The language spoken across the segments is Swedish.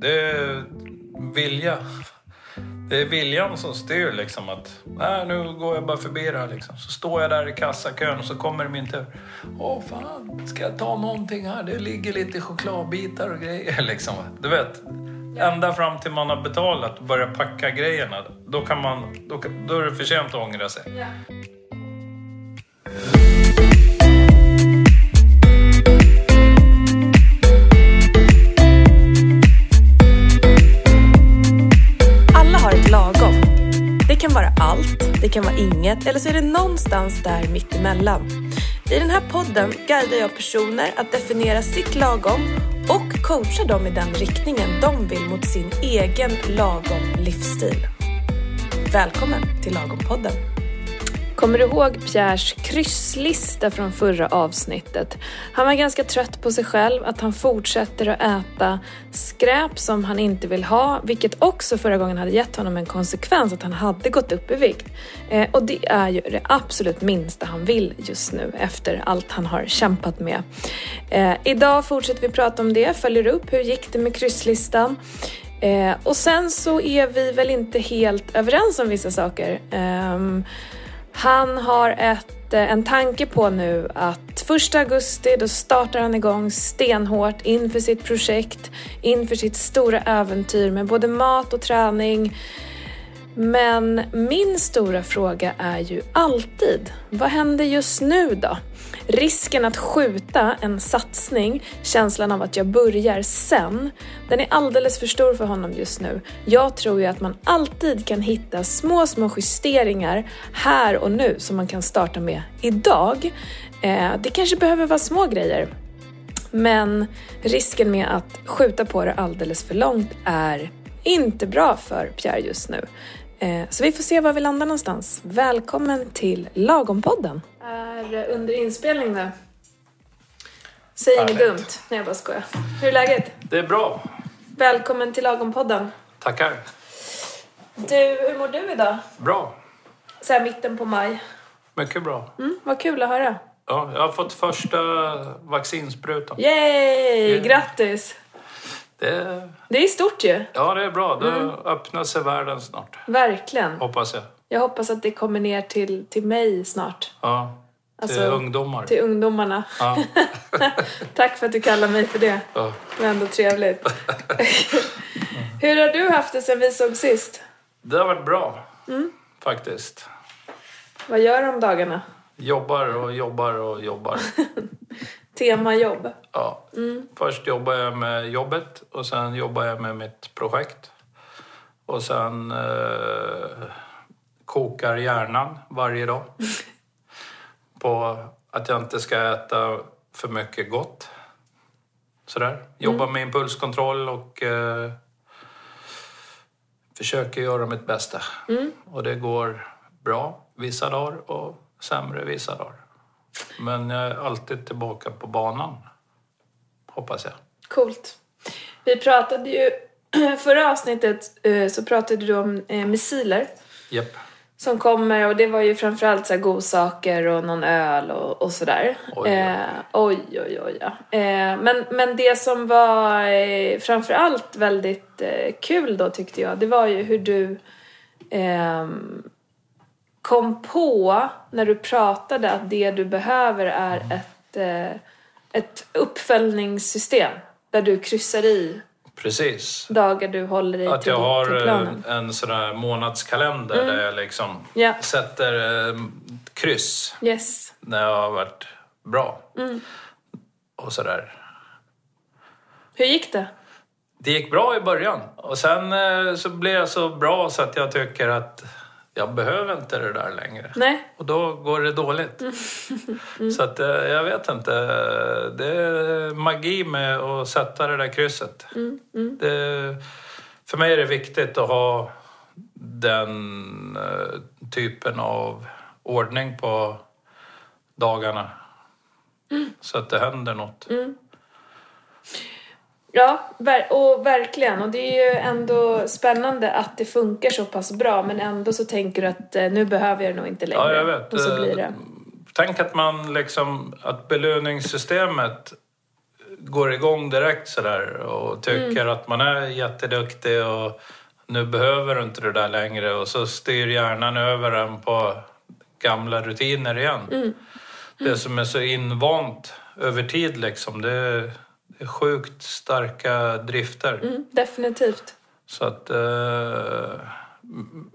Det är vilja. Det är viljan som styr liksom att nej, nu går jag bara förbi det här liksom. Så står jag där i kassakön och så kommer det min tur. Åh fan, ska jag ta någonting här? Det ligger lite chokladbitar och grejer liksom. Du vet, ända fram till man har betalat och börjar packa grejerna. Då, kan man, då, då är det för sent att ångra sig. Alla lagom. Det kan vara allt, det kan vara inget eller så är det någonstans där mittemellan. I den här podden guidar jag personer att definiera sitt lagom och coachar dem i den riktningen de vill mot sin egen lagom livsstil. Välkommen till Lagom-podden. Kommer du ihåg Pierres krysslista från förra avsnittet? Han var ganska trött på sig själv, att han fortsätter att äta skräp som han inte vill ha, vilket också förra gången hade gett honom en konsekvens att han hade gått upp i vikt. Eh, och det är ju det absolut minsta han vill just nu efter allt han har kämpat med. Eh, idag fortsätter vi prata om det, följer upp hur gick det med krysslistan? Eh, och sen så är vi väl inte helt överens om vissa saker. Ehm, han har ett, eh, en tanke på nu att 1 augusti då startar han igång stenhårt inför sitt projekt, inför sitt stora äventyr med både mat och träning. Men min stora fråga är ju alltid, vad händer just nu då? Risken att skjuta en satsning, känslan av att jag börjar sen, den är alldeles för stor för honom just nu. Jag tror ju att man alltid kan hitta små, små justeringar här och nu som man kan starta med idag. Eh, det kanske behöver vara små grejer. Men risken med att skjuta på det alldeles för långt är inte bra för Pierre just nu. Eh, så vi får se var vi landar någonstans. Välkommen till Lagompodden! Är under inspelning nu. Säg inget dumt. Nej, jag bara skojar. Hur är läget? Det är bra. Välkommen till Lagom-podden. Tackar. Du, hur mår du idag? Bra. Så här mitten på maj. Mycket bra. Mm, vad kul att höra. Ja, jag har fått första vaccinsprutan. Yay! Yeah. Grattis! Det, Det är stort ju. ja, det är bra. Då öppnar sig världen snart. Verkligen. Hoppas jag. Jag hoppas att det kommer ner till, till mig snart. Ja. Till Alltså, ungdomar. Till ungdomarna. Ja. Tack för att du kallar mig för det. Ja. Det var ändå trevligt. Hur har du haft det sen vi såg sist? Det har varit bra. Mm. Faktiskt. Vad gör du om dagarna? Jobbar och jobbar och jobbar. Tema jobb. Ja. Mm. Först jobbar jag med jobbet och sen jobbar jag med mitt projekt. Och sen eh, kokar hjärnan varje dag. På att jag inte ska äta för mycket gott. Sådär. Jobbar med impulskontroll och eh, försöker göra mitt bästa. Och det går bra vissa dagar och sämre vissa dagar. Men jag är alltid tillbaka på banan. Hoppas jag. Coolt. Vi pratade ju... Förra avsnittet eh, så pratade du om eh, missiler Japp. Som kommer och det var ju framförallt så här godsaker och någon öl och, och sådär. Oj, oj. Eh, oj, oj, oj. Ja. Eh, men, men det som var eh, framförallt väldigt eh, kul då tyckte jag, det var ju hur du ehm, kom på när du pratade att det du behöver är Mm. ett, eh, ett uppföljningssystem där du kryssar i Precis. dagar du håller dig Att till, jag har eh, en sån här månadskalender där jag liksom Ja. sätter eh, kryss Yes. när jag har varit bra. Och sådär. Hur gick det? Det gick bra i början och sen eh, så blev jag så bra så att jag tycker att jag behöver inte det där längre. Nej? Och då går det dåligt. Så att eh, jag vet inte. Det är magi med att sätta det där krysset. Det, för mig är det viktigt att ha den eh, typen av ordning på dagarna. Så att det händer något. Ja, och verkligen. Och det är ju ändå spännande att det funkar så pass bra men ändå så tänker du att eh, nu behöver jag det nog inte längre. Ja, jag vet. Och så Eh, blir det. Tänk att man liksom, att belöningssystemet går igång direkt sådär och tycker att man är jätteduktig och nu behöver du inte det där längre och så styr hjärnan över en på gamla rutiner igen. Det som är så invant över tid liksom, det är sjukt starka drifter. Mm, definitivt. Så att... Eh,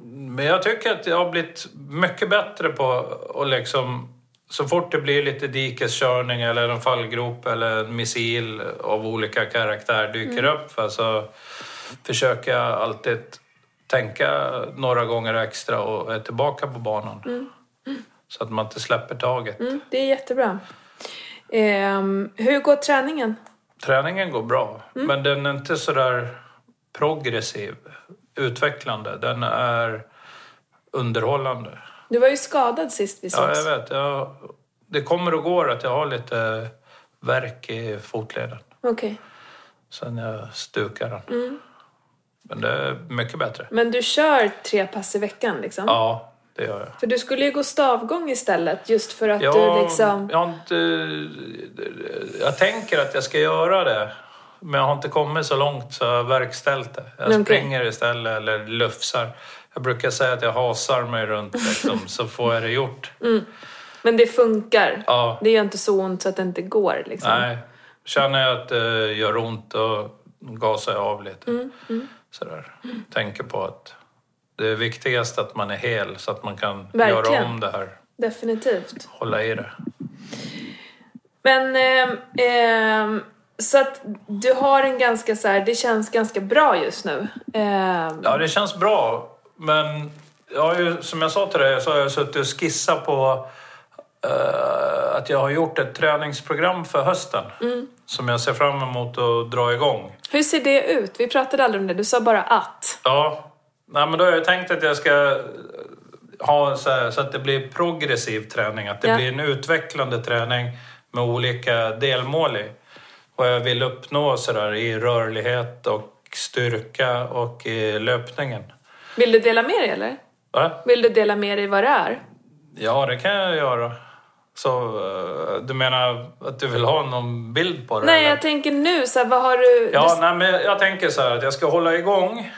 men jag tycker att jag har blivit mycket bättre på att liksom... Så fort det blir lite dikeskörning eller en fallgrop eller en missil av olika karaktär dyker upp för så försöker jag alltid tänka några gånger extra och är tillbaka på banan. Så att man inte släpper taget. Mm, det är jättebra. Ehm, hur går träningen? Träningen går bra, men den är inte så där progressiv, utvecklande. Den är underhållande. Du var ju skadad sist vi Ja, sågs. jag vet. Jag, det kommer och går att jag har lite värk i fotleden Okej. sen jag stukade den. Men det är mycket bättre. Men du kör tre pass i veckan liksom? Ja, det gör jag. För du skulle ju gå stavgång istället just för att Jag, du liksom... jag, har inte, jag tänker att jag ska göra det. Men jag har inte kommit så långt så jag har verkställt det. Jag Okej. springer istället eller lufsar. Jag brukar säga att jag hasar mig runt liksom, så får jag det gjort. Men det funkar. Ja, Det gör inte så ont så att det inte går liksom. nej. Känner jag att det gör ont då gasar jag av lite. Sådär. Tänker på att det är viktigast att man är hel så att man kan Verkligen. göra om det här. Definitivt. Hålla i det. Men, ehm, ehm, så att du har en ganska så här, det känns ganska bra just nu. Ehm, Ja, det känns bra. Men jag har ju, som jag sa till dig så har jag suttit och skissat på eh, att jag har gjort ett träningsprogram för hösten. Som jag ser fram emot att dra igång. Hur ser det ut? Vi pratade aldrig om det, du sa bara att. Ja, Nej, men då har jag tänkt att jag ska ha så, här, så att det blir progressiv träning. Att det Ja. blir en utvecklande träning med olika delmål i. Vad jag vill uppnå så där, i rörlighet och styrka och i löpningen. Vill du dela med dig eller? Va? Vill du dela med dig vad det är? Ja, det kan jag göra. Så eh, du menar att du vill ha någon bild på det? Nej, eller? jag tänker nu så här, vad har du... Ja, nej, men jag tänker så här att jag ska hålla igång.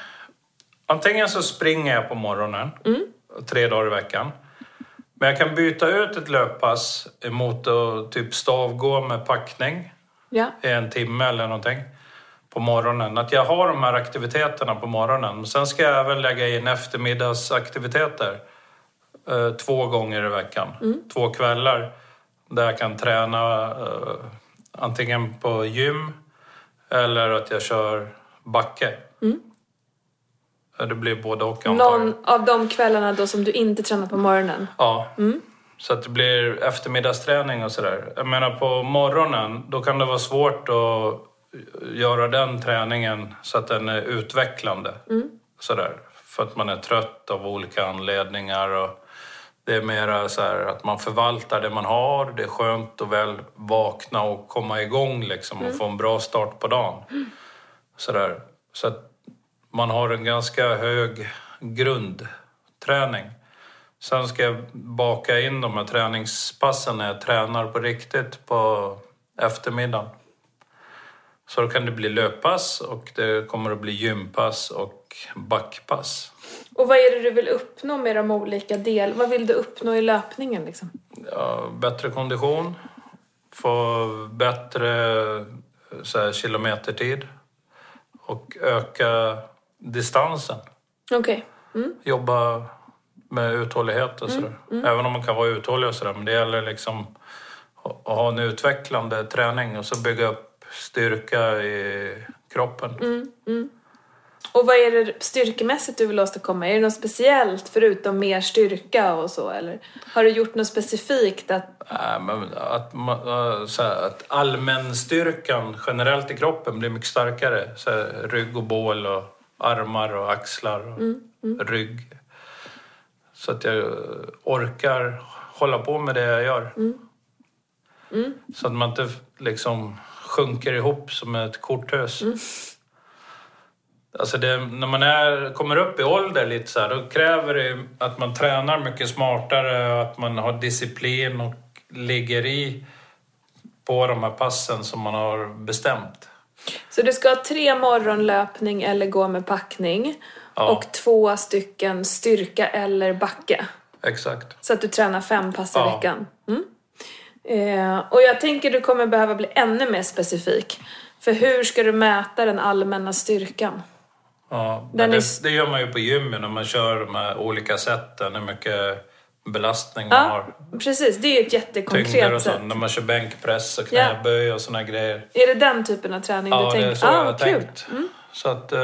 Antingen så springer jag på morgonen, tre dagar i veckan. Men jag kan byta ut ett löppass mot att typ stavgå med packning Ja. i en timme eller någonting på morgonen. Att jag har de här aktiviteterna på morgonen. Sen ska jag även lägga in eftermiddagsaktiviteter eh, två gånger i veckan. Två kvällar där jag kan träna eh, antingen på gym eller att jag kör backe. Ja, Det blir både och antar jag. Någon av de kvällarna då som du inte tränar på morgonen. Ja. Så att det blir eftermiddagsträning och sådär. Jag menar på morgonen, då kan det vara svårt att göra den träningen så att den är utvecklande. Sådär. För att man är trött av olika anledningar. Och det är mera så här att man förvaltar det man har. Det är skönt att väl vakna och komma igång liksom och få en bra start på dagen. Sådär. Så att man har en ganska hög grundträning. Sen ska jag baka in de här träningspassen när jag tränar på riktigt på eftermiddagen. Så då kan det bli löppass och det kommer att bli gympass och backpass. Och vad är det du vill uppnå med de olika del? Vad vill du uppnå i löpningen liksom? Ja, bättre kondition, få bättre så här, kilometertid och öka distansen. Okej. jobba med uthållighet och sådär. Även om man kan vara uthållig och sådär. Men det gäller liksom att ha en utvecklande träning och så bygga upp styrka i kroppen. Och vad är det styrkemässigt du vill åstadkomma? Är det något speciellt förutom mer styrka och så eller? Har du gjort något specifikt att... Äh, men att, äh, så här, att allmänstyrkan generellt i kroppen blir mycket starkare. Så här, rygg och bål och armar och axlar och rygg. Så att jag orkar hålla på med det jag gör. Så att man inte liksom sjunker ihop som ett korthus. Alltså det, när man är, kommer upp i ålder lite så här, då kräver det att man tränar mycket smartare, att man har disciplin och ligger i på de här passen som man har bestämt. Så du ska ha tre morgonlöpning eller gå med packning Ja. och två stycken styrka eller backe. Exakt. Så att du tränar fem pass i Ja. veckan. Mm. Eh, och jag tänker du kommer behöva bli ännu mer specifik. För hur ska du mäta den allmänna styrkan? Ja, är det, s- det gör man ju på gymmet när man kör de här olika sätten. Hur mycket belastning man Ja, har. precis. Det är ju ett Tyngder jättekonkret och sätt. sånt. När man kör bänkpress och knäböj och såna grejer. Är det den typen av träning Ja, du det tänker? är så jag ah, har kul. Mm. tänkt. Så att eh,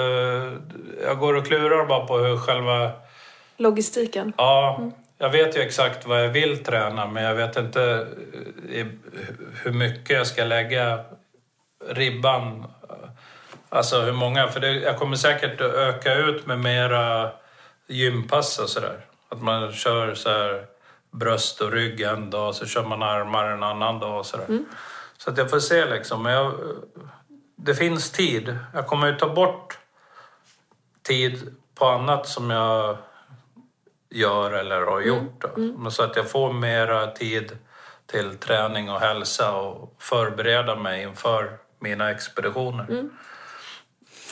jag går och klurar bara på hur själva... Logistiken. Ja, Mm. jag vet ju exakt vad jag vill träna men jag vet inte eh, hur mycket jag ska lägga ribban. Alltså hur många, för det, jag kommer säkert att öka ut med mera gympass och sådär. Att man kör så här bröst och rygg en dag, så kör man armar en annan dag och sådär. Så att jag får se liksom. Men jag, det finns tid. Jag kommer ju ta bort tid på annat som jag gör eller har gjort. Då. Men Så att jag får mera tid till träning och hälsa och förbereda mig inför mina expeditioner.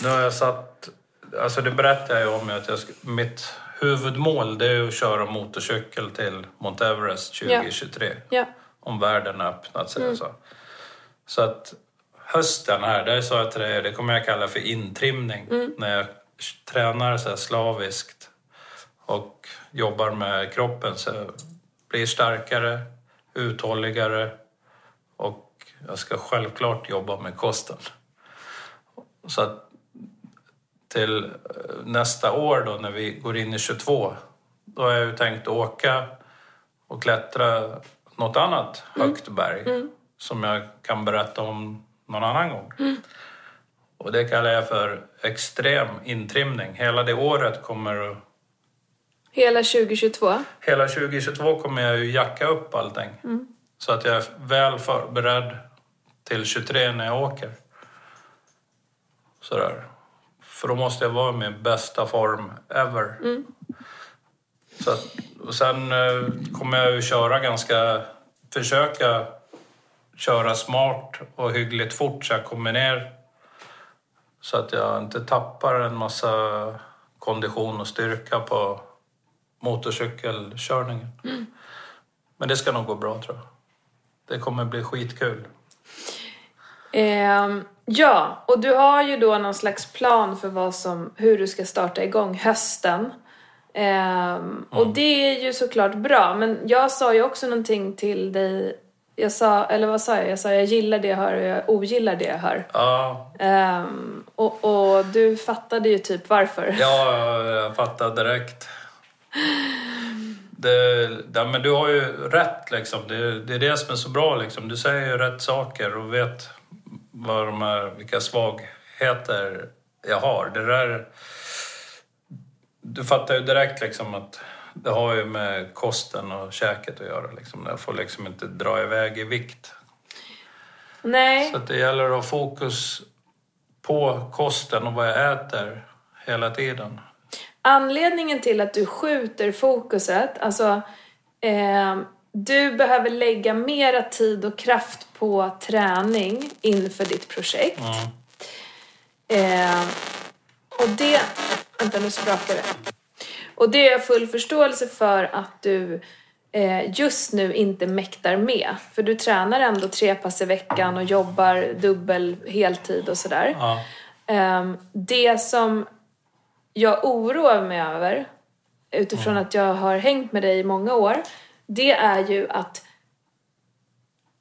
Nu har jag satt, alltså det berättade jag ju om att jag, mitt huvudmål det är att köra motorcykel till Mount Everest 2023. Ja. Om världen har öppnat sig. Så. så att hösten här, det sa jag till dig, det kommer jag kalla för intrimning. När jag tränar så slaviskt och jobbar med kroppen så jag blir starkare, uthålligare och jag ska självklart jobba med kosten. Så att till eh, nästa år då när vi går in i 22 då har jag ju tänkt åka och klättra något annat högt berg som jag kan berätta om någon annan gång. Och det kallar jag för extrem intrimning. Hela det året kommer att Hela 2022. Hela 2022 kommer jag ju jacka upp allting. Så att jag är väl förberedd till 23 när jag åker. Sådär. För då måste jag vara i min bästa form ever. Så att, och sen eh, kommer jag ju köra ganska... Försöka köra smart och hyggligt fort så jag kommer ner. Så att jag inte tappar en massa kondition och styrka på motorcykelkörningen. Men det ska nog gå bra tror jag. Det kommer bli skitkul. Ehm, ja, och du har ju då någon slags plan för vad som, hur du ska starta igång hösten. Ehm, Och det är ju såklart bra, men jag sa ju också någonting till dig. Jag sa, eller vad sa jag? Jag sa jag gillar det jag hör och jag ogillar det jag hör. Ja, Ehm, och, och du fattade ju typ varför. ja jag fattar direkt. Det, ja, men du har ju rätt liksom. Det, det är det som är så bra liksom. Du säger ju rätt saker och vet vad de är, vilka svagheter jag har. Det där... Du fattar ju direkt liksom att det har ju med kosten och käket att göra. Liksom. Jag får liksom inte dra iväg i vikt. Nej, Så det gäller att ha fokus på kosten och vad jag äter hela tiden. Anledningen till att du skjuter fokuset, alltså eh, du behöver lägga mera tid och kraft på träning inför ditt projekt. Eh, och det... Vänta, nu sprakar det. Och det är jag full förståelse för att du eh, just nu inte mäktar med. För du tränar ändå tre pass i veckan och jobbar dubbel heltid och sådär. Ja. Ehm, det som jag oroar mig över, utifrån att jag har hängt med dig i många år, det är ju att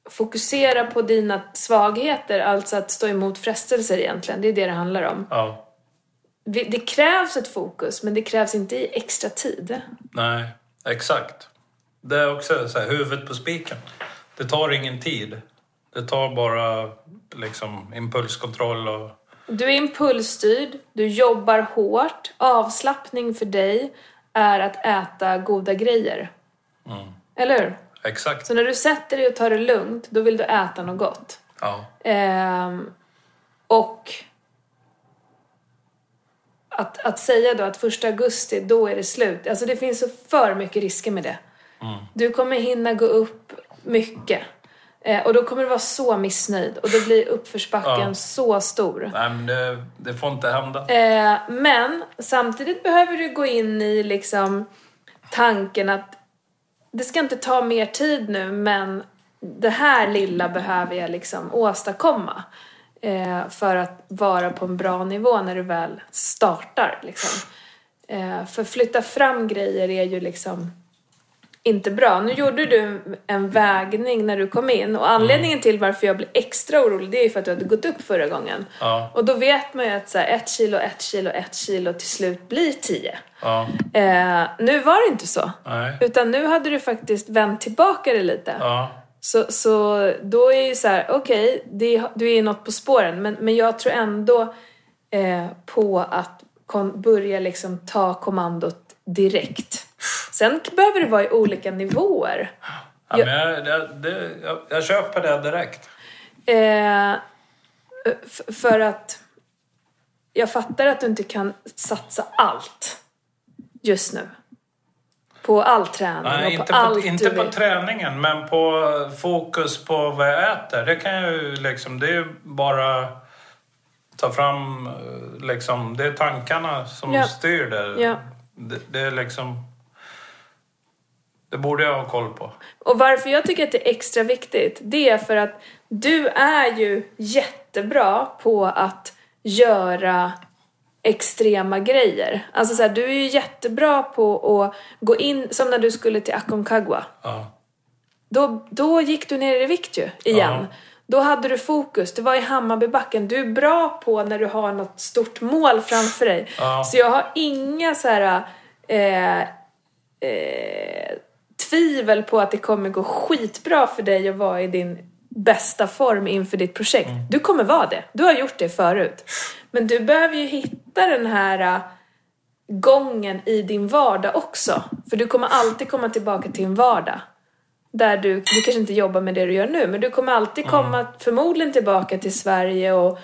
fokusera på dina svagheter, alltså att stå emot frestelser egentligen. Det är det det handlar om. ja. Det krävs ett fokus, men det krävs inte i extra tid. Nej, exakt. Det är också så här, huvudet på spiken. Det tar ingen tid. Det tar bara liksom impulskontroll och... Du är impulsstyrd, du jobbar hårt. Avslappning för dig är att äta goda grejer. Eller hur? Exakt. Så när du sätter dig och tar det lugnt, då vill du äta något gott. Ja. Ehm, och att, att säga då att första augusti, då är det slut. Alltså det finns så för mycket risker med det. Du kommer hinna gå upp mycket. Eh, och då kommer du vara så missnöjd och då blir uppförsbacken Ja. så stor. Nej, men det, det får inte hända. Eh, men samtidigt behöver du gå in i liksom tanken att det ska inte ta mer tid nu men det här lilla behöver jag liksom åstadkomma. Eh, för att vara på en bra nivå när du väl startar. Liksom. Eh, för flytta fram grejer är ju liksom inte bra. Nu gjorde du en vägning när du kom in och anledningen till varför jag blir extra orolig det är ju för att du hade gått upp förra gången. Ja. Och då vet man ju att så här, ett kilo, ett kilo, ett kilo till slut blir tio. Ja. Eh, nu var det inte så. Nej. Utan nu hade du faktiskt vänt tillbaka det lite. Ja. Så, så då är ju så här, okej, det- du är något på spåren. Men, men jag tror ändå eh, på att kon- börja liksom ta kommandot direkt. Sen behöver det vara i olika nivåer. Ja, men jag, det, jag, jag köper det direkt. Eh, för att jag fattar att du inte kan satsa allt just nu. På all träning Nej, och inte på på, allt inte du på vill. träningen, men på fokus på vad jag äter. Det kan jag ju liksom, det är ju bara ta fram, eh, liksom, det är tankarna som Ja. styr det. Ja. det. Det är liksom, det borde jag ha koll på. Och varför jag tycker att det är extra viktigt, det är för att du är ju jättebra på att göra extrema grejer. Alltså så här, du är ju jättebra på att gå in, som när du skulle till Aconcagua. Ja. Då, då gick du ner i vikt ju, igen. Ja. Då hade du fokus, det var i Hammarbybacken. Du är bra på när du har något stort mål framför dig. Ja. Så jag har inga så här eh, eh, tvivel på att det kommer gå skitbra för dig att vara i din bästa form inför ditt projekt. Mm. Du kommer vara det. Du har gjort det förut. Men du behöver ju hitta den här eh, gången i din vardag också. För du kommer alltid komma tillbaka till en vardag. Där du, du kanske inte jobbar med det du gör nu, men du kommer alltid komma förmodligen tillbaka till Sverige och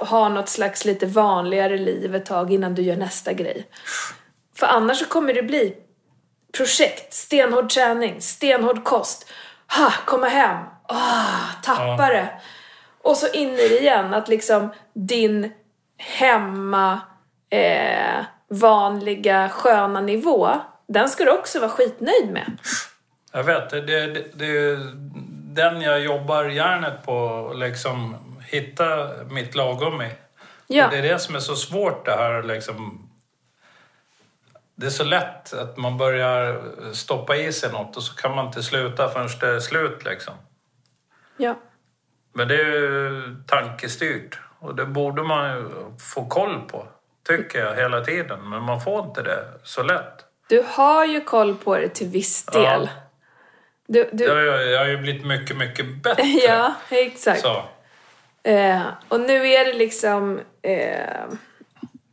ha något slags lite vanligare liv ett tag innan du gör nästa grej. För annars så kommer det bli projekt, stenhård träning, stenhård kost. Ha, komma hem, ah, tappa det. Och så in i det igen, att liksom din hemma, eh, vanliga, sköna nivå, den ska du också vara skitnöjd med. Jag vet, det, det, det, är den jag jobbar hjärnet på, liksom hitta mitt lagom i. Ja. Och Det är det som är så svårt det här liksom. Det är så lätt att man börjar stoppa i sig något och så kan man inte sluta förrän det är slut liksom. Ja. Men det är ju tankestyrt och det borde man ju få koll på, tycker jag, hela tiden. Men man får inte det så lätt. Du har ju koll på det till viss del. Du, du, Jag, jag, jag har ju blivit mycket, mycket bättre. ja, exakt. Så. Eh, och nu är det liksom eh,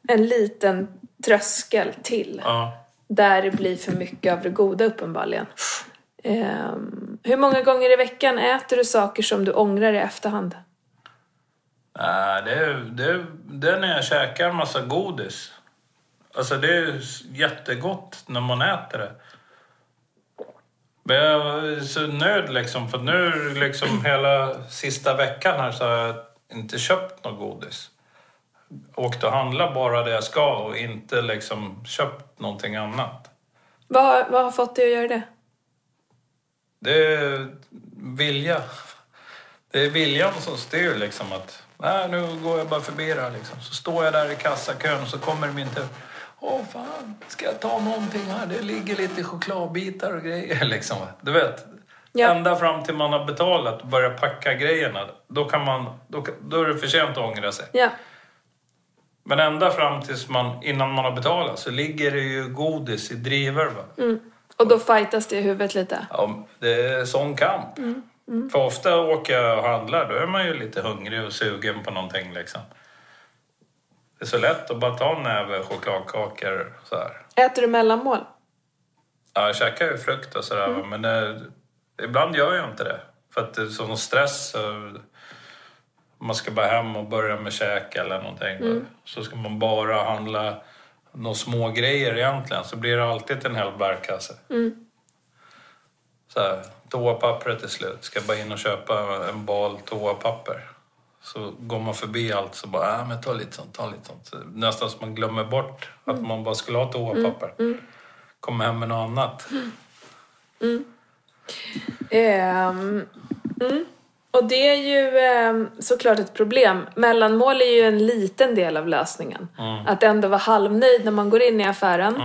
en liten tröskel till. Ja. Där det blir för mycket av det goda uppenbarligen. Eh, hur många gånger i veckan äter du saker som du ångrar i efterhand? Nej, det är, det, är, det är när jag käkar en massa godis. Alltså det är jättegott när man äter det. Men jag är så nöjd liksom, för nu liksom hela sista veckan här så har jag inte köpt något godis. Åkt och handlat bara det jag ska och inte liksom köpt någonting annat. Vad, vad har fått dig att göra det? Det är vilja. Det är viljan som styr liksom att nej, nu går jag bara förbi det här liksom. Så står jag där i kassakön och så kommer min tur. Åh fan, ska jag ta någonting här? Det ligger lite chokladbitar och grejer liksom. Du vet. Ja. Ända fram till man har betalat och börjar packa grejerna. Då, kan man, då, då är det för sent att ångra sig. Ja, Men ända fram tills man, innan man har betalat så ligger det ju godis i drivor. Va? och då fightas det i huvudet lite. Ja, det är sån kamp. För ofta åker jag och handlar, då är man ju lite hungrig och sugen på någonting liksom. Det är så lätt att bara ta en näve chokladkakor så här. Äter du mellanmål? Ja, jag käkar ju frukt och sådär, va, men det, ibland gör jag inte det. För att det är sån stress. och Man ska bara hem och börja med käk eller någonting. va. Så ska man bara handla några små grejer egentligen så blir det alltid en hel bärkasse. så här, toapappret är slut. Ska bara in och köpa en bal toapapper. Så går man förbi allt så bara, äh, men ta lite sånt, ta lite sånt. Så Nästan som man glömmer bort att man bara skulle ha toapapper. Kommer hem med något annat. Mm. Och det är ju ehm, såklart ett problem. Mellanmål är ju en liten del av lösningen. Att ändå vara halvnöjd när man går in i affären.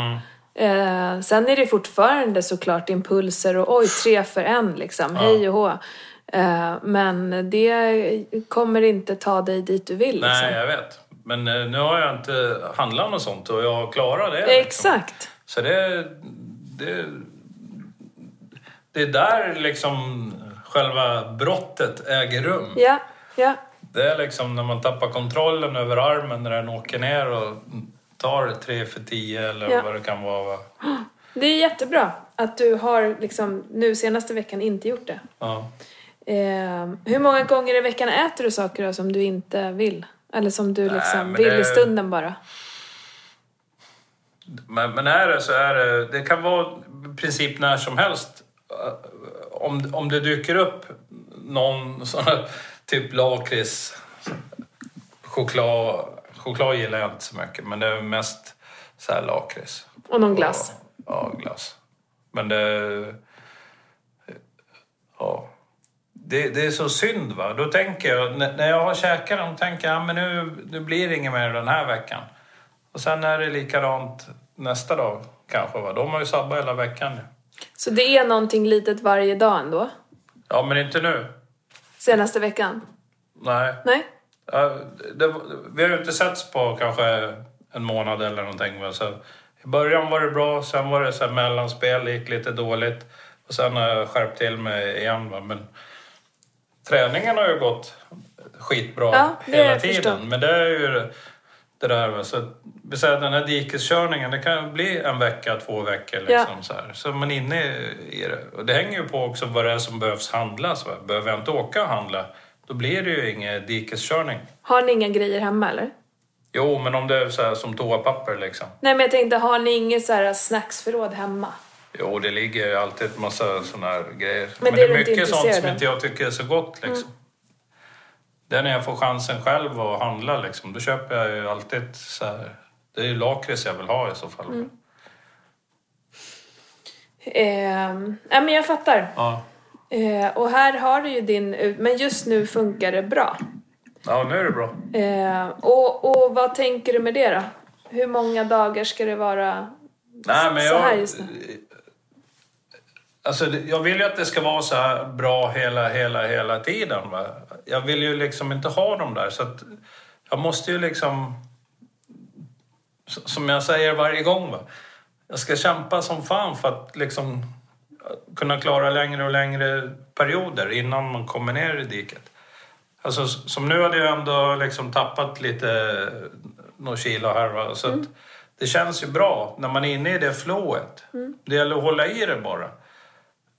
Eh, sen är det fortfarande såklart impulser och oj, tre för en liksom. Hej och hå. Eh, men det kommer inte ta dig dit du vill. Liksom. Nej, jag vet. Men eh, nu har jag inte handlat något sånt och jag klarar det. liksom. Exakt. Så det, det, det är där liksom själva brottet äger rum. Ja, ja. Det är liksom när man tappar kontrollen över armen när den åker ner och tar tre för tio eller Ja. vad det kan vara. va? Det är jättebra att du har liksom nu senaste veckan inte gjort det. Ja. Eh, hur många gånger i veckan äter du saker då som du inte vill? Eller som du liksom men vill det- i stunden bara? Men, men är det så är det, det kan vara i princip när som helst. Om, om det dyker upp någon sån här typ lakrits, choklad, choklad gillar jag inte så mycket men det är mest så här lakrits. Och någon glass? Ja, glass. Men det... Ja. Det, det är så synd va. Då tänker jag, när jag har käkat dem, tänker jag men nu, nu blir det inget mer den här veckan. Och sen är det likadant nästa dag kanske va. Då har ju sabbat hela veckan nu. Så det är någonting litet varje dag ändå? Ja, men inte nu. Senaste veckan? Nej. Nej? Ja, det, vi har ju inte setts på kanske en månad eller någonting. Va? Så I början var det bra, sen var det så här mellanspel, gick lite dåligt. Och sen har jag skärpt till mig igen. Va? Men träningen har ju gått skitbra Ja, hela tiden. Men det är ju det där. Va? Så, säger, den här dikeskörningen, det kan bli en vecka, två veckor. Liksom, Ja. så, här. så man är inne i det. Och det hänger ju på också vad det är som behövs handlas. Va? Behöver jag inte åka och handla, då blir det ju ingen dikeskörning. Har ni inga grejer hemma eller? Jo, men om det är så här som toapapper liksom. Nej men jag tänkte, har ni inget så här snacksförråd hemma? Jo, det ligger ju alltid ett massa såna här grejer. Men Men, det är det är mycket sånt som inte jag tycker är så gott liksom. Det är när jag får chansen själv att handla liksom. Då köper jag ju alltid så här. Det är ju lakrits jag vill ha i så fall. Mm. Eh, nej men jag fattar. Ja. Eh, och här har du ju din, men just nu funkar det bra. ja, nu är det bra. Eh, och, och vad tänker du med det då? Hur många dagar ska det vara Nej, men så här jag... just nu? Alltså, jag vill ju att det ska vara så här bra hela, hela, hela tiden. Va? Jag vill ju liksom inte ha dem där. Så att jag måste ju liksom... Som jag säger varje gång. Va? Jag ska kämpa som fan för att liksom kunna klara längre och längre perioder innan man kommer ner i diket. Alltså, som nu hade jag ändå liksom tappat lite några kilo här. Va? Så att det känns ju bra när man är inne i det flowet. Det gäller att hålla i det bara.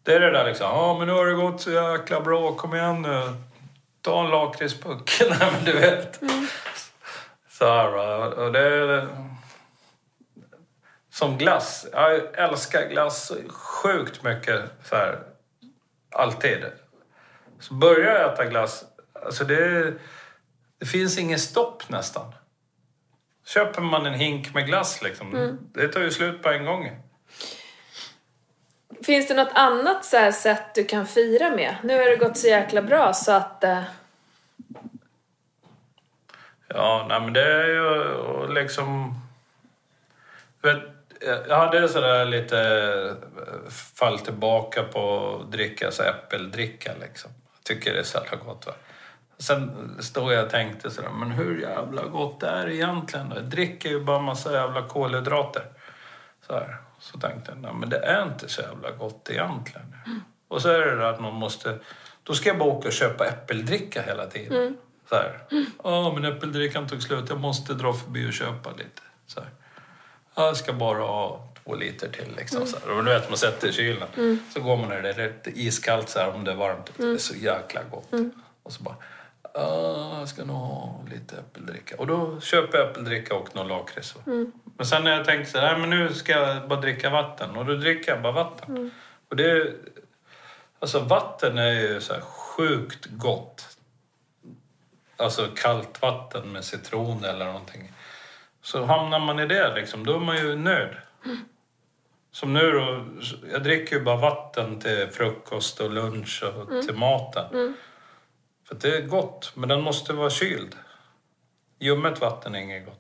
Det är det där liksom, ja men nu har det gått så jäkla bra, kom igen nu. Ta en lakritspuck. Nej men du vet. Så här. Och det är... Som glass. Jag älskar glass sjukt mycket så här. Alltid. Så börjar jag äta glass, alltså det, det finns ingen stopp nästan. Köper man en hink med glass liksom, det tar ju slut på en gång. Finns det något annat så sätt du kan fira med? Nu har det gått så jäkla bra så att... Eh, Ja, nej men det är ju liksom... Vet, jag hade sådär lite fall tillbaka på att dricka så äppeldricka liksom. Tycker det är så jävla gott va. Sen stod jag och tänkte sådär, men hur jävla gott är det egentligen? Jag dricker ju bara massa jävla kolhydrater. Så, här. så tänkte jag, nej men det är inte så jävla gott egentligen. Och så är det där att man måste, då ska jag bara åka och köpa äppeldricka hela tiden. Så här. Ja, men äppeldrickan tog slut, jag måste dra förbi och köpa lite. Så här. Ja, Jag ska bara ha två liter till liksom. Så här. Och du vet, man sätter i kylen. Så går man där, det är lite iskallt så här om det är varmt. Det är så jäkla gott. Och så bara, ja, jag ska nog ha lite äppeldricka. Och då köper jag äppeldricka och någon lakrits. va. Men sen när jag tänkte så här, "Nej, men nu ska jag bara dricka vatten. Och då dricker jag bara vatten. Och det, Alltså vatten är ju så här sjukt gott. Alltså kallt vatten med citron eller någonting. Så hamnar man i det liksom, då är man ju nöjd. Som nu då, jag dricker ju bara vatten till frukost och lunch och till maten. För det är gott, men den måste vara kyld. Ljummet vatten är inget gott.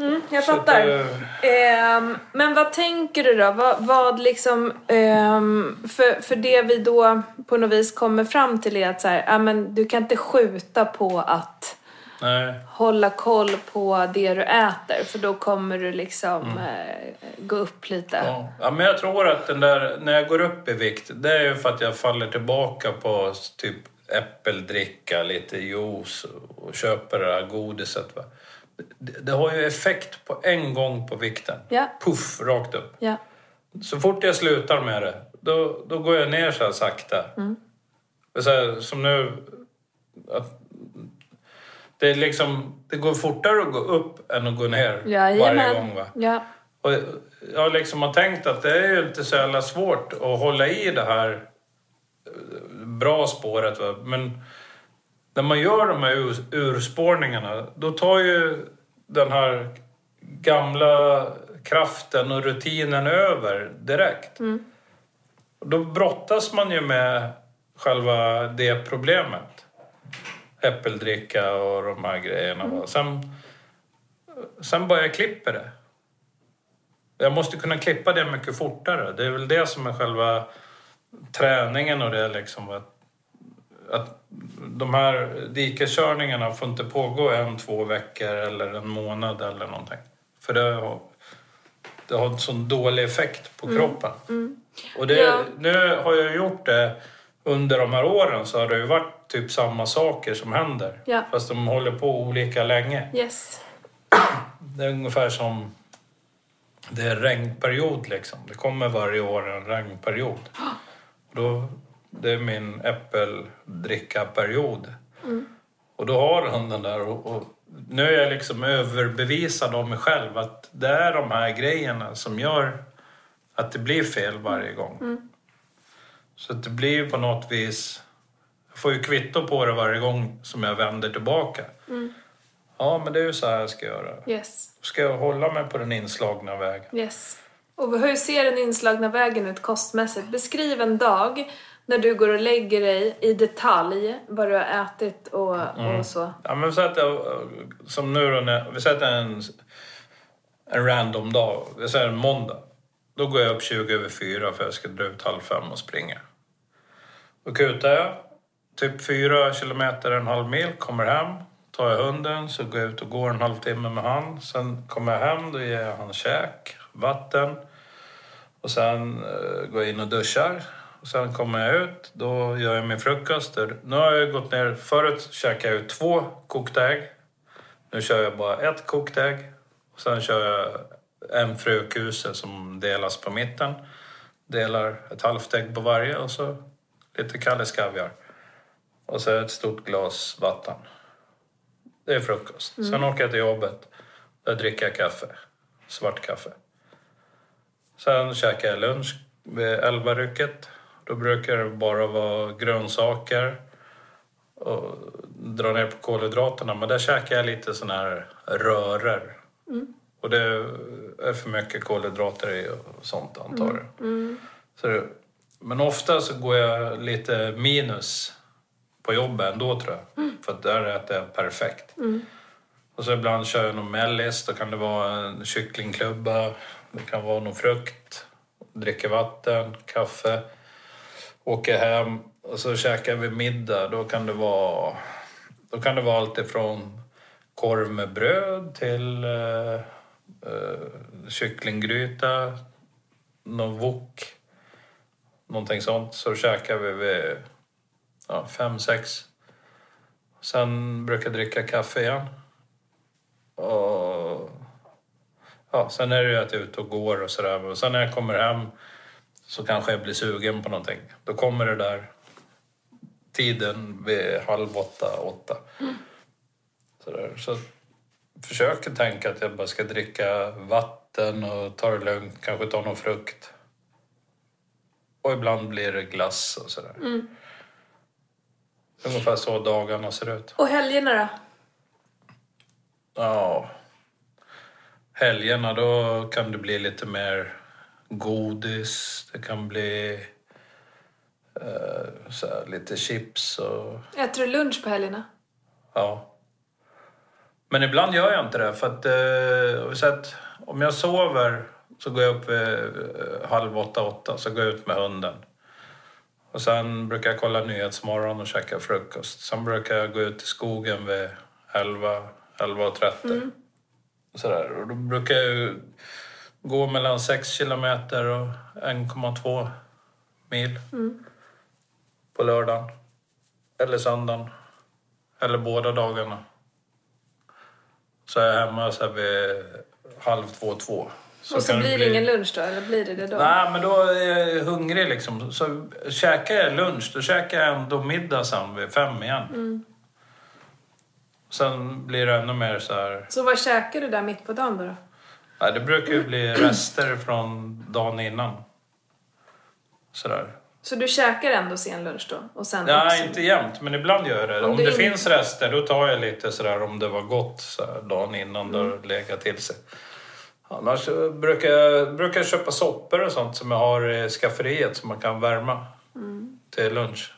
Mm, jag Så fattar. det- Ehm, men vad tänker du då? Vad, vad liksom, ehm, för, för det vi då på något vis kommer fram till är att så här, men du kan inte skjuta på att Nej. hålla koll på det du äter för då kommer du liksom eh, gå upp lite. Mm. Ja. ja, men jag tror att den där, när jag går upp i vikt, det är ju för att jag faller tillbaka på typ äppeldricka, lite juice och köper det där godiset. Va? Det, det har ju effekt på en gång på vikten. Ja. Puff, rakt upp. Ja. Så fort jag slutar med det, då, då går jag ner så här sakta. Så här, som nu... Det, är liksom, det går fortare att gå upp än att gå ner varje Jajamän. gång. Va? Ja. Och jag liksom har tänkt att det är ju inte så jävla svårt att hålla i det här eh, bra spåret. Va? Men när man gör de här ur, urspårningarna, då tar ju den här gamla kraften och rutinen över direkt. Och då brottas man ju med själva det problemet. Äppeldricka och de här grejerna. Va? Sen, sen bara jag klipper det. Jag måste kunna klippa det mycket fortare. Det är väl det som är själva träningen och det liksom. Att, att de här dikeskörningarna får inte pågå en, två veckor eller en månad eller någonting. För det har, det har en sån dålig effekt på kroppen. Och det, Ja. nu har jag gjort det under de här åren så har det ju varit typ samma saker som händer. Ja. Fast de håller på olika länge. Yes. Det är ungefär som det är regnperiod liksom. Det kommer varje år en regnperiod. Och då, det är min äppeldrickaperiod. Och då har han den där och, och nu är jag liksom överbevisad om mig själv att det är de här grejerna som gör att det blir fel varje gång. Så att det blir på något vis... Jag får ju kvitto på det varje gång som jag vänder tillbaka. Ja, men det är ju så här jag ska göra. Yes. Ska jag hålla mig på den inslagna vägen? Yes. Och hur ser den inslagna vägen ut kostmässigt? Beskriv en dag när du går och lägger dig i detalj vad du har ätit och, och så. Ja, men så att jag, som nu då, när, vi sätter en, en random dag, vi säger en måndag. Då går jag upp 20 över 4 för jag ska dra ut halv fem och springa. Då kutar jag typ 4 kilometer, en halv mil, kommer hem. Tar jag hunden så går jag ut och går en halvtimme med han. Sen kommer jag hem, då ger jag han käk, vatten. Och sen eh, går jag in och duschar. Och sen kommer jag ut, då gör jag min frukost. Nu har jag gått ner, förut käkade jag två kokta ägg. Nu kör jag bara ett kokt ägg. Och sen kör jag en frökuse som delas på mitten. Delar ett halvt ägg på varje och så lite Kalles kaviar. Och så ett stort glas vatten. Det är frukost. Sen åker jag till jobbet. Där dricker jag kaffe. Svart kaffe. Sen käkar jag lunch vid elvarycket. Då brukar det bara vara grönsaker och dra ner på kolhydraterna. Men där käkar jag lite såna här röror. Och det är för mycket kolhydrater i och sånt antar jag. Så det, men ofta så går jag lite minus på jobbet ändå tror jag. För att där äter jag perfekt. Och så ibland kör jag någon mellis. Då kan det vara en kycklingklubba. Det kan vara någon frukt. Dricker vatten, kaffe. Åker hem och så käkar vi middag. Då kan det vara, då kan det vara allt ifrån korv med bröd till eh, eh, kycklinggryta, någon wok, någonting sånt. Så käkar vi vid ja, fem, sex. Sen brukar jag dricka kaffe igen. Och ja, sen är det ju att jag är ute och går och sådär. Men sen när jag kommer hem så kanske jag blir sugen på någonting. Då kommer det där tiden vid halv åtta, åtta. Sådär. Så försöker tänka att jag bara ska dricka vatten och ta det lugnt, kanske ta någon frukt. Och ibland blir det glass och sådär. Ungefär så dagarna ser ut. Och helgerna då? Ja. Helgerna då kan det bli lite mer godis. Det kan bli eh, så här, lite chips och Äter du lunch på helgerna? ja. Men ibland gör jag inte det för att, eh, så att om jag sover så går jag upp vid eh, halv åtta, åtta så går jag ut med hunden. Och sen brukar jag kolla Nyhetsmorgon och käka frukost. Sen brukar jag gå ut i skogen vid 11, 11.30. Sådär. Och då brukar jag ju gå mellan 6 kilometer och 1,2 mil. På lördagen. Eller söndagen. Eller båda dagarna. Så är jag hemma så här vid halv två, två. och så blir det ingen lunch då, eller blir det det då? Nej, men då är jag hungrig liksom. Så käkar jag lunch, då käkar jag ändå middag sen vid fem igen. Sen blir det ännu mer så här... Så vad käkar du där mitt på dagen då? då? Nej, det brukar ju bli rester från dagen innan. Sådär. Så du käkar ändå sen lunch då? Och sen Nej, också- inte jämt, men ibland gör jag det. Om Om, det in- finns rester, då tar jag lite sådär om det var gott så här, dagen innan Mm. det har legat till sig. Annars brukar jag, brukar jag köpa soppor och sånt som jag har i skafferiet som man kan värma Mm. till lunch.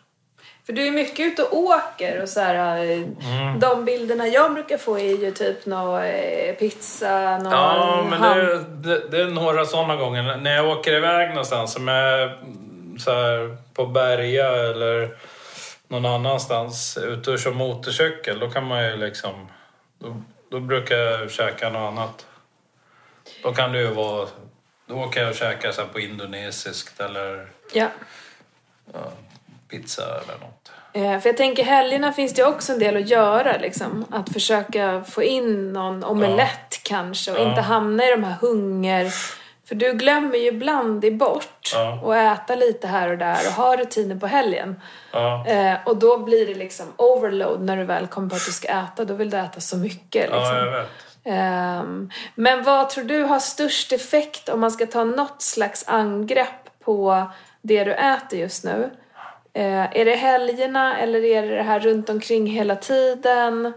För du är mycket ute och åker och så här, eh, Mm. De bilderna jag brukar få är ju typ nå eh, pizza, nå Ja, men det, det, det är några sådana gånger. När jag åker iväg någonstans, som är så här, på Berga eller någon annanstans, ute och kör motorcykel, då kan man ju liksom... Då, då brukar jag käka något annat. Då kan det ju vara... Då kan jag käka så här på indonesiskt eller Ja. pizza eller något. Eh, För jag tänker helgerna finns det också en del att göra liksom. Att försöka få in någon omelett kanske och Ja. inte hamna i de här hunger... För du glömmer ju ibland dig bort Ja. och äta lite här och där och ha rutiner på helgen. Ja, Eh, och då blir det liksom overload när du väl kommer på att du ska äta. Då vill du äta så mycket. Liksom. ja jag vet. Ehm, men vad tror du har störst effekt om man ska ta något slags angrepp på det du äter just nu? Eh, är det helgerna eller är det det här runt omkring hela tiden?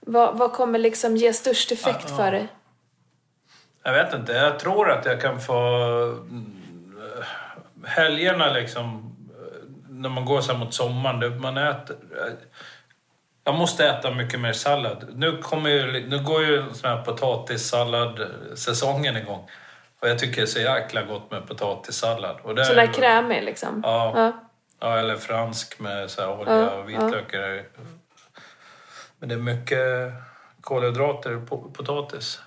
Vad, vad kommer liksom ge störst effekt för dig? Jag vet inte. Jag tror att jag kan få... mm, Helgerna liksom, när man går så mot sommaren, man äter... Jag måste äta mycket mer sallad. Nu, kommer ju, nu går ju sån här potatissallad-säsongen igång. Och jag tycker det är så jäkla gott med potatissallad. Och det Så är- där krämig liksom? Ja. Ja. Ja, eller fransk med så här olja Ja, och vitlök. Men det är mycket kolhydrater po- potatis.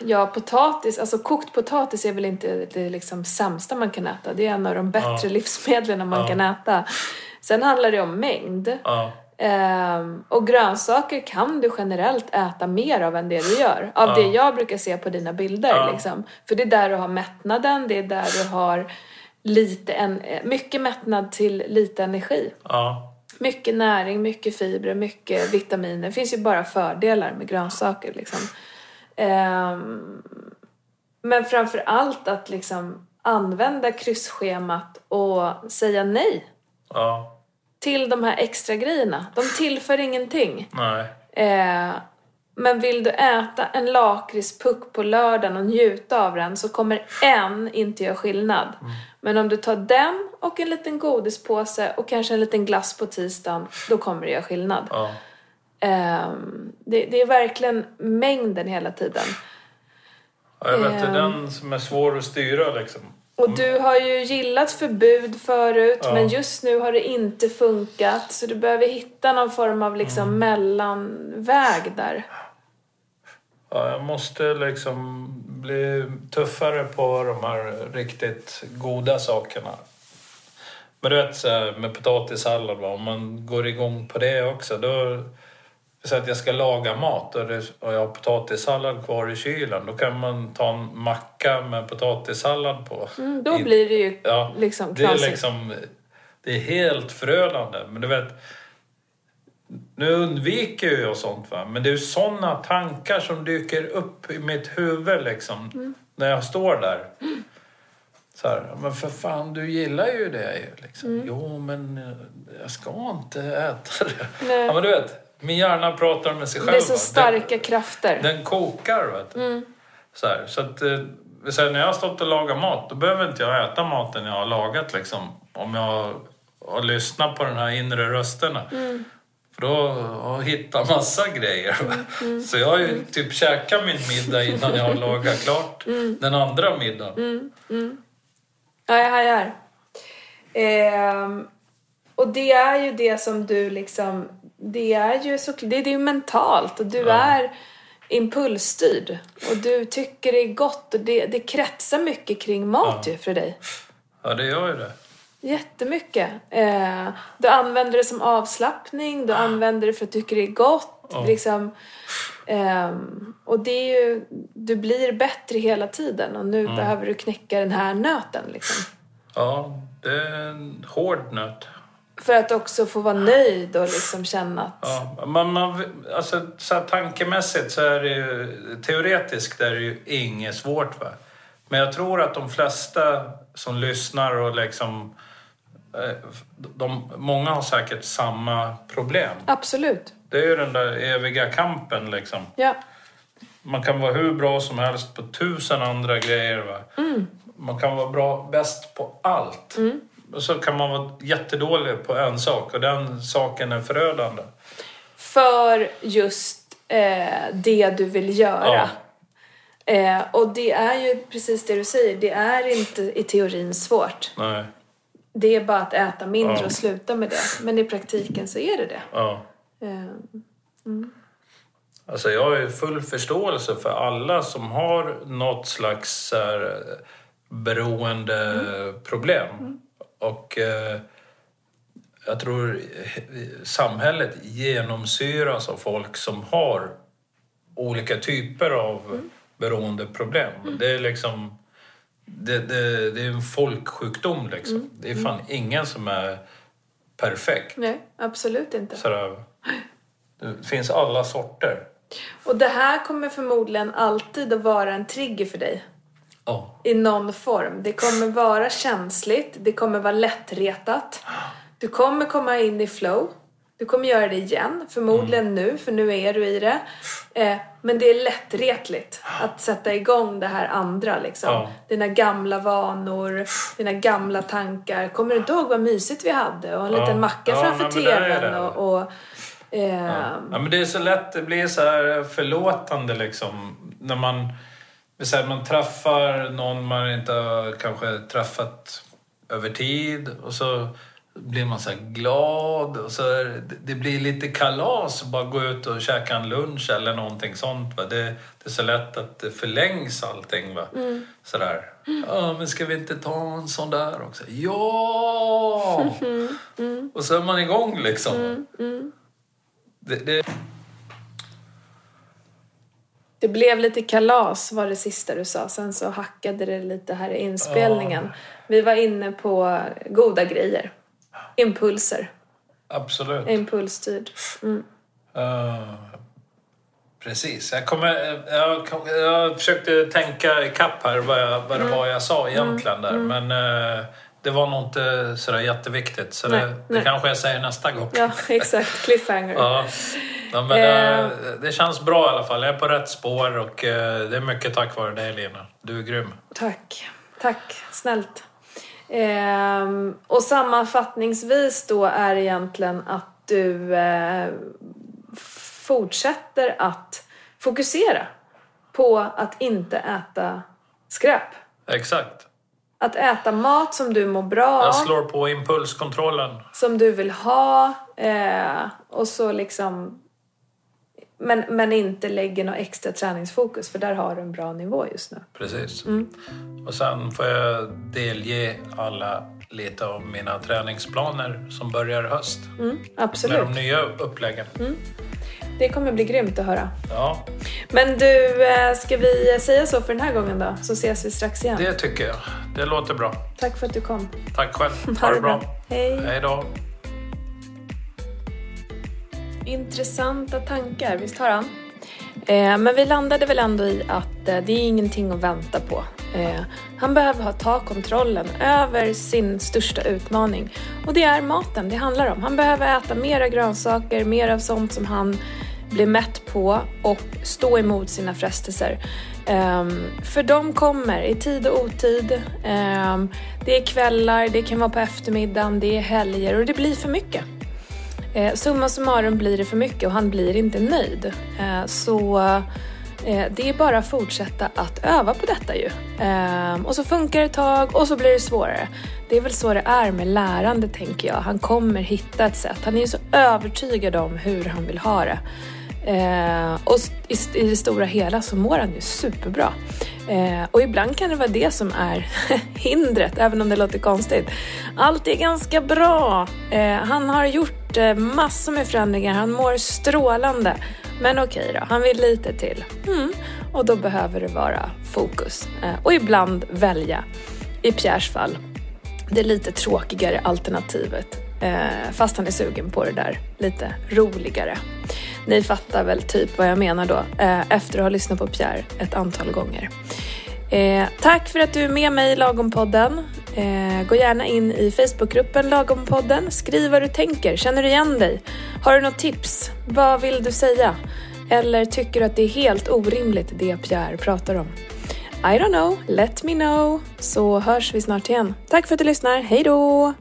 Ja, potatis, alltså kokt potatis är väl inte det liksom sämsta man kan äta. Det är en av de bättre Ja. livsmedlen man Ja. kan äta. Sen handlar det om mängd. Ja, Ehm, och grönsaker kan du generellt äta mer av än det du gör. Av Ja. det jag brukar se på dina bilder. Ja. Liksom. För det är där du har mättnaden, det är där du har lite en, eh, mycket mättnad till lite energi. ja, Mycket näring, mycket fibrer, mycket vitaminer. Det finns ju bara fördelar med grönsaker. Liksom. Ehm, men framför allt att liksom använda kryssschemat och säga nej ja. till de här extra grejerna. De tillför ingenting. Nej. Eh, men vill du äta en lakritspuck på lördagen och njuta av den så kommer en inte göra skillnad. Men om du tar den och en liten godispåse och kanske en liten glass på tisdagen, då kommer det göra skillnad. Ja. Ehm, det, det är verkligen mängden hela tiden. Ja, jag vet, det är Ehm. den som är svår att styra liksom. Och du har ju gillat förbud förut, Ja. men just nu har det inte funkat. Så du behöver hitta någon form av liksom mellanväg där. Ja, jag måste liksom bli tuffare på de här riktigt goda sakerna. Men du vet, så här, med potatissallad, va? om man går igång på det också, då... Så att jag ska laga mat och, det, och jag har potatissallad kvar i kylen, då kan man ta en macka med potatissallad på. Mm, då blir det ju Ja, liksom det är liksom... Det är helt förödande. Men du vet... Nu undviker ju jag sånt va. Men det är såna tankar som dyker upp i mitt huvud liksom. Mm. När jag står där. Så här, men för fan, du gillar ju det ju. Liksom. Jo, men eh, jag ska inte äta det. Nej. Ja, men du vet, min hjärna pratar med sig själv. Det är så va. starka krafter. Den, den kokar, vet du. Så, här, så att, eh, så här, när jag har stått och lagat mat, då behöver inte jag äta maten jag har lagat liksom. Om jag har lyssnat på den här inre rösterna. För då hittat massa grejer. va. Så jag har ju typ käkat min middag innan jag har lagat klart den andra middagen. Ja, jag hajar. Ehm, och det är ju det som du liksom... Det är ju så, det, det är mentalt och du är impulsstyrd. Och du tycker det är gott och det, det kretsar mycket kring mat ju för dig. Ja, det gör ju det. Jättemycket. Eh, du använder det som avslappning, du använder det för att du tycker det är gott. Ja. Liksom, ehm, och det är ju, du blir bättre hela tiden och nu behöver du knäcka den här nöten. Liksom. Ja, det är en hård nöt. För att också få vara nöjd och liksom känna att... Ja, man, man, alltså, så tankemässigt så är det ju, teoretiskt är det ju inget svårt. Va? Men jag tror att de flesta som lyssnar och liksom... eh, De, många har säkert samma problem. Absolut. Det är ju den där eviga kampen liksom. Ja. Man kan vara hur bra som helst på tusen andra grejer. Va? Man kan vara bra, bäst på allt. Och så kan man vara jättedålig på en sak och den saken är förödande. För just eh, det du vill göra. Eh, och det är ju precis det du säger, det är inte i teorin svårt. Nej. Det är bara att äta mindre Ja. och sluta med det. Men i praktiken så är det det. Ja. Eh, Alltså jag har ju full förståelse för alla som har något slags här, beroendeproblem. Och eh, jag tror samhället genomsyras av folk som har olika typer av beroendeproblem. Det är liksom... Det, det, det är en folksjukdom liksom. Det är fan ingen som är perfekt. nej, absolut inte. Sådär. Det finns alla sorter. Och det här kommer förmodligen alltid att vara en trigger för dig. Ja. I någon form. Det kommer vara känsligt, det kommer vara lättretat. Du kommer komma in i flow. Du kommer göra det igen, förmodligen Mm. nu, för nu är du i det. Eh, men det är lättretligt att sätta igång det här andra liksom. Ja. Dina gamla vanor, dina gamla tankar. Kommer du inte ihåg vad mysigt vi hade? Och en Ja. liten macka Ja, framför TVn och... och eh, Ja, men det är så lätt, det blir så här förlåtande liksom. När man, här, man träffar någon man inte har kanske träffat över tid och så blir man så glad och så det- blir lite kalas att bara gå ut och käka en lunch eller någonting sånt. Va? Det, det är så lätt att det förlängs allting. Va? Sådär. Ja, men ska vi inte ta en sån där också? Ja! Och så är man igång liksom. Det, det, Det blev lite kalas var det sista du sa. Sen så hackade det lite här i inspelningen. Vi var inne på goda grejer. Impulser. absolut. Impulsstyrd. Mm. Uh, precis. Jag, kommer, jag, kom- jag försökte tänka ikapp här vad, jag, vad Mm. det var jag sa egentligen där. Men eh, det var nog inte sådär jätteviktigt. Så Nej, det, det nej. kanske jag säger nästa gång. Ja, exakt. Cliffhanger. Ja. Ja, men Eh. det, det känns bra i alla fall. Jag är på rätt spår och eh, det är mycket tack vare dig Lina. Du är grym. Tack. Tack. Snällt. Ehm, och sammanfattningsvis då är egentligen att du eh, fortsätter att fokusera på att inte äta skräp. Exakt. Att äta mat som du mår bra av. Jag slår på impulskontrollen. som du vill ha eh, och så liksom men, men inte lägger något extra träningsfokus för där har du en bra nivå just nu. Precis. Mm. Och sen får jag delge alla lite av mina träningsplaner som börjar i höst. Mm, Med absolut. de nya uppläggen. Det kommer bli grymt att höra. Ja, Men du, eh, ska vi säga så för den här gången då? Så ses vi strax igen. det tycker jag. Det låter bra. Tack för att du kom. Tack själv. Ha det bra. Hej. Hej då. Intressanta tankar, visst har han? Eh, men vi landade väl ändå i att eh, det är ingenting att vänta på. Eh, han behöver ha, ta kontrollen över sin största utmaning. Och det är maten det handlar om. Han behöver äta mera grönsaker, mer av sånt som han blir mätt på och stå emot sina frestelser. Um, för de kommer i tid och otid. Um, det är kvällar, det kan vara på eftermiddagen, det är helger och det blir för mycket. Eh, summa summarum blir det för mycket och han blir inte nöjd. Eh, så eh, det är bara att fortsätta att öva på detta ju. Eh, och så funkar det ett tag och så blir det svårare. Det är väl så det är med lärande tänker jag. Han kommer hitta ett sätt. Han är ju så övertygad om hur han vill ha det. Eh, och i, i det stora hela så mår han ju superbra. Eh, och ibland kan det vara det som är hindret, även om det låter konstigt. Allt är ganska bra. Eh, han har gjort eh, massor med förändringar, han mår strålande. Men okej då, han vill lite till. Mm. Och då behöver det vara fokus. Eh, och ibland välja, i Pierres fall, det lite tråkigare alternativet. Eh, fast han är sugen på det där lite roligare. Ni fattar väl typ vad jag menar då eh, efter att ha lyssnat på Pierre ett antal gånger. Eh, tack för att du är med mig i Lagompodden. Eh, gå gärna in i Facebookgruppen Lagompodden. Skriv vad du tänker. Känner du igen dig? Har du något tips? Vad vill du säga? Eller tycker du att det är helt orimligt det Pierre pratar om? I don't know, let me know. Så hörs vi snart igen. Tack för att du lyssnar. Hej då!